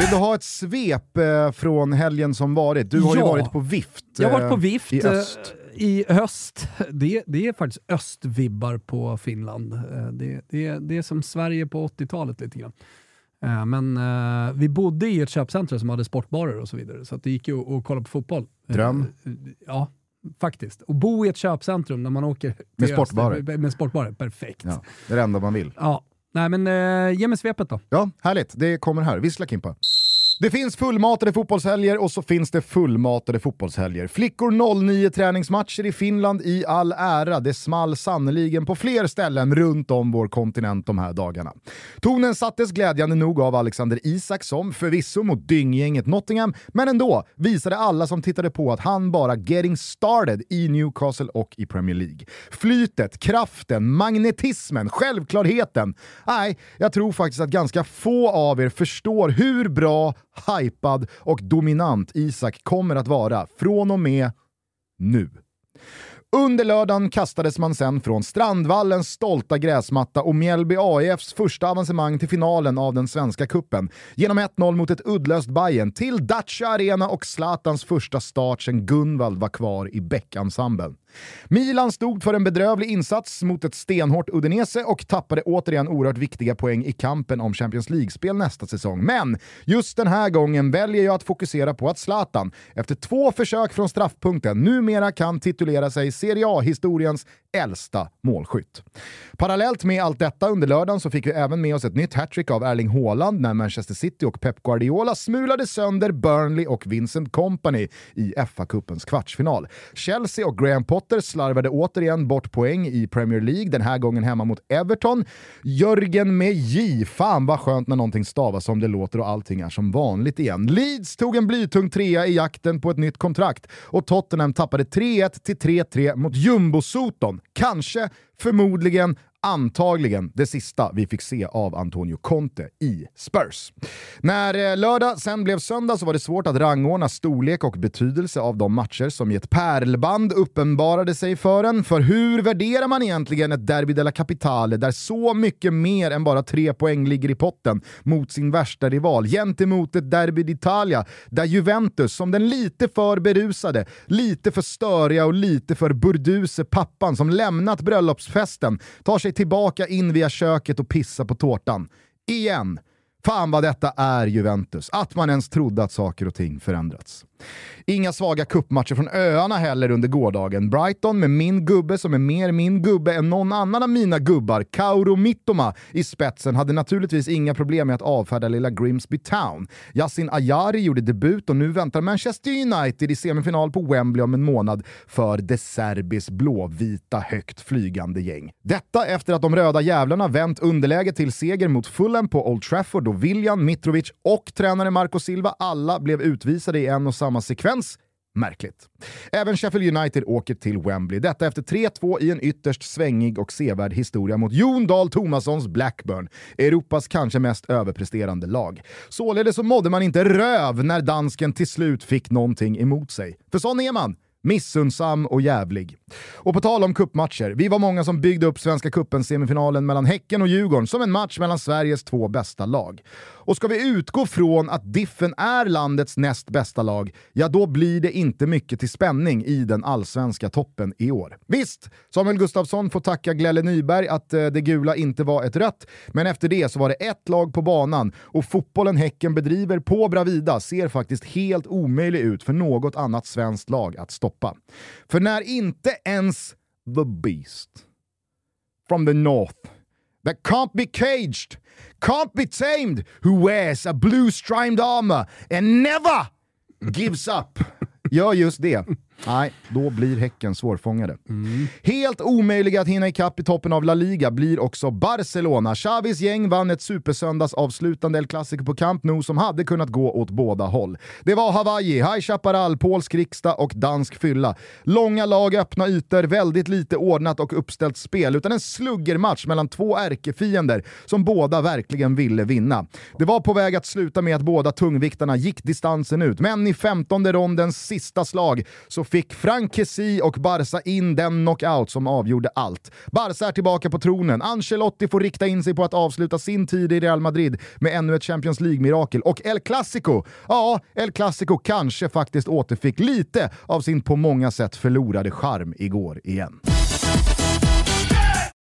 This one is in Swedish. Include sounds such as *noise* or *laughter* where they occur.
Vill du ha ett svep eh, från helgen som varit? Du har ju Ja. varit på vift. Jag har varit på eh, vift i eh, öst. i höst. Det, det är faktiskt östvibbar på Finland. Det, det, det är som Sverige på 80-talet lite grann. Men eh, vi bodde i ett köpcentrum som hade sportbarer och så vidare, så det gick ju att att kolla på fotboll. Dröm. Ja, faktiskt. Och bo i ett köpcentrum när man åker till Med sportbarer. Med sportbarer, perfekt. Ja, det är det enda man vill. Ja. Nej men eh, ge mig svepet då. Ja, härligt. Det kommer här. Vissla Kimpa. Det finns fullmatade fotbollshelger och så finns det fullmatade fotbollshelger. Flickor 09 träningsmatcher i Finland i all ära. Det small sannoliken på fler ställen runt om vår kontinent de här dagarna. Tonen sattes glädjande nog av Alexander Isak som förvisso mot dynggänget Nottingham, men ändå visade alla som tittade på att han bara getting started i Newcastle och i Premier League. Flytet, kraften, magnetismen, självklarheten. Nej, jag tror faktiskt att ganska få av er förstår hur bra, hypad och dominant Isak kommer att vara från och med nu. Under lördagen kastades man sen från Strandvallens stolta gräsmatta och Mjällby AIFs första avancemang till finalen av den svenska kuppen genom 1-0 mot ett uddlöst Bayern till Dacia Arena och Zlatans första start sen Gunvald var kvar i Beck-ensemblen. Milan stod för en bedrövlig insats mot ett stenhårt Udinese och tappade återigen oerhört viktiga poäng i kampen om Champions League-spel nästa säsong. Men just den här gången väljer jag att fokusera på att Zlatan, efter två försök från straffpunkten, numera kan titulera sig Serie A-historiens äldsta målskytt. Parallellt med allt detta under lördagen så fick vi även med oss ett nytt hattrick av Erling Haaland när Manchester City och Pep Guardiola smulade sönder Burnley och Vincent Company i FA-cupens kvartsfinal. Chelsea och Graham Potter slarvade återigen bort poäng i Premier League, den här gången hemma mot Everton. Jörgen med J, fan vad skönt när någonting stavas som det låter och allting är som vanligt igen. Leeds tog en blytung trea i jakten på ett nytt kontrakt och Tottenham tappade 3-1 till 3-3 mot Jumbo-Soton. Kanske, förmodligen, antagligen det sista vi fick se av Antonio Conte i Spurs. När eh, lördag sen blev söndag så var det svårt att rangordna storlek och betydelse av de matcher som i ett pärlband uppenbarade sig för en. För hur värderar man egentligen ett Derby della Capitale där så mycket mer än bara tre poäng ligger i potten mot sin värsta rival gentemot ett Derby d'Italia där Juventus, som den lite för berusade, lite för störiga och lite för burduse pappan som lämnat bröllopsfesten tar sig tillbaka in via köket och pissar på tårtan. Igen. Fan vad detta är Juventus, att man ens trodde att saker och ting förändrats. Inga svaga kuppmatcher från öarna heller under gårdagen. Brighton med min gubbe som är mer min gubbe än någon annan av mina gubbar, Kauro Mittoma, i spetsen hade naturligtvis inga problem med att avfärda lilla Grimsby Town. Yasin Ayari gjorde debut och nu väntar Manchester United i semifinal på Wembley om en månad för De Serbis blåvita högt flygande gäng. Detta efter att de röda jävlarna vänt underläge till seger mot Fulham på Old Trafford då William Mitrovic och tränare Marco Silva alla blev utvisade i en och samma sekvens. Märkligt. Även Sheffield United åker till Wembley. Detta efter 3-2 i en ytterst svängig och sevärd historia mot Jon Dahl Tomassons Blackburn, Europas kanske mest överpresterande lag. Således så mådde man inte röv när dansken till slut fick någonting emot sig. För sån är man! Missundsam och jävlig. Och på tal om kuppmatcher, vi var många som byggde upp Svenska Cupens semifinalen mellan Häcken och Djurgården som en match mellan Sveriges två bästa lag. Och ska vi utgå från att Diffen är landets näst bästa lag, ja då blir det inte mycket till spänning i den allsvenska toppen i år. Visst, Samuel Gustafsson får tacka Glelle Nyberg att eh, det gula inte var ett rött, men efter det så var det ett lag på banan och fotbollen Häcken bedriver på Bravida ser faktiskt helt omöjlig ut för något annat svenskt lag att stoppa. För när inte ens the beast from the north that can't be caged, can't be tamed, who wears a blue strimmed armor and never gives up. *laughs* Gör just det. Nej, då blir Häcken svårfångade. Helt omöjliga att hinna ikapp i toppen av La Liga blir också Barcelona. Xavis gäng vann ett supersöndagsavslutande El Clasico på Camp Nou som hade kunnat gå åt båda håll. Det var Hawaii, High Chaparral, polsk riksdag och dansk fylla. Långa lag, öppna ytor, väldigt lite ordnat och uppställt spel, utan en sluggermatch mellan två ärkefiender som båda verkligen ville vinna. Det var på väg att sluta med att båda tungviktarna gick distansen ut, men i femtonde rondens sista slag så fick Frank Kessie och Barca in den knockout som avgjorde allt. Barca är tillbaka på tronen, Ancelotti får rikta in sig på att avsluta sin tid i Real Madrid med ännu ett Champions League-mirakel och El Clasico, ja, El Clasico kanske faktiskt återfick lite av sin på många sätt förlorade charm igår igen.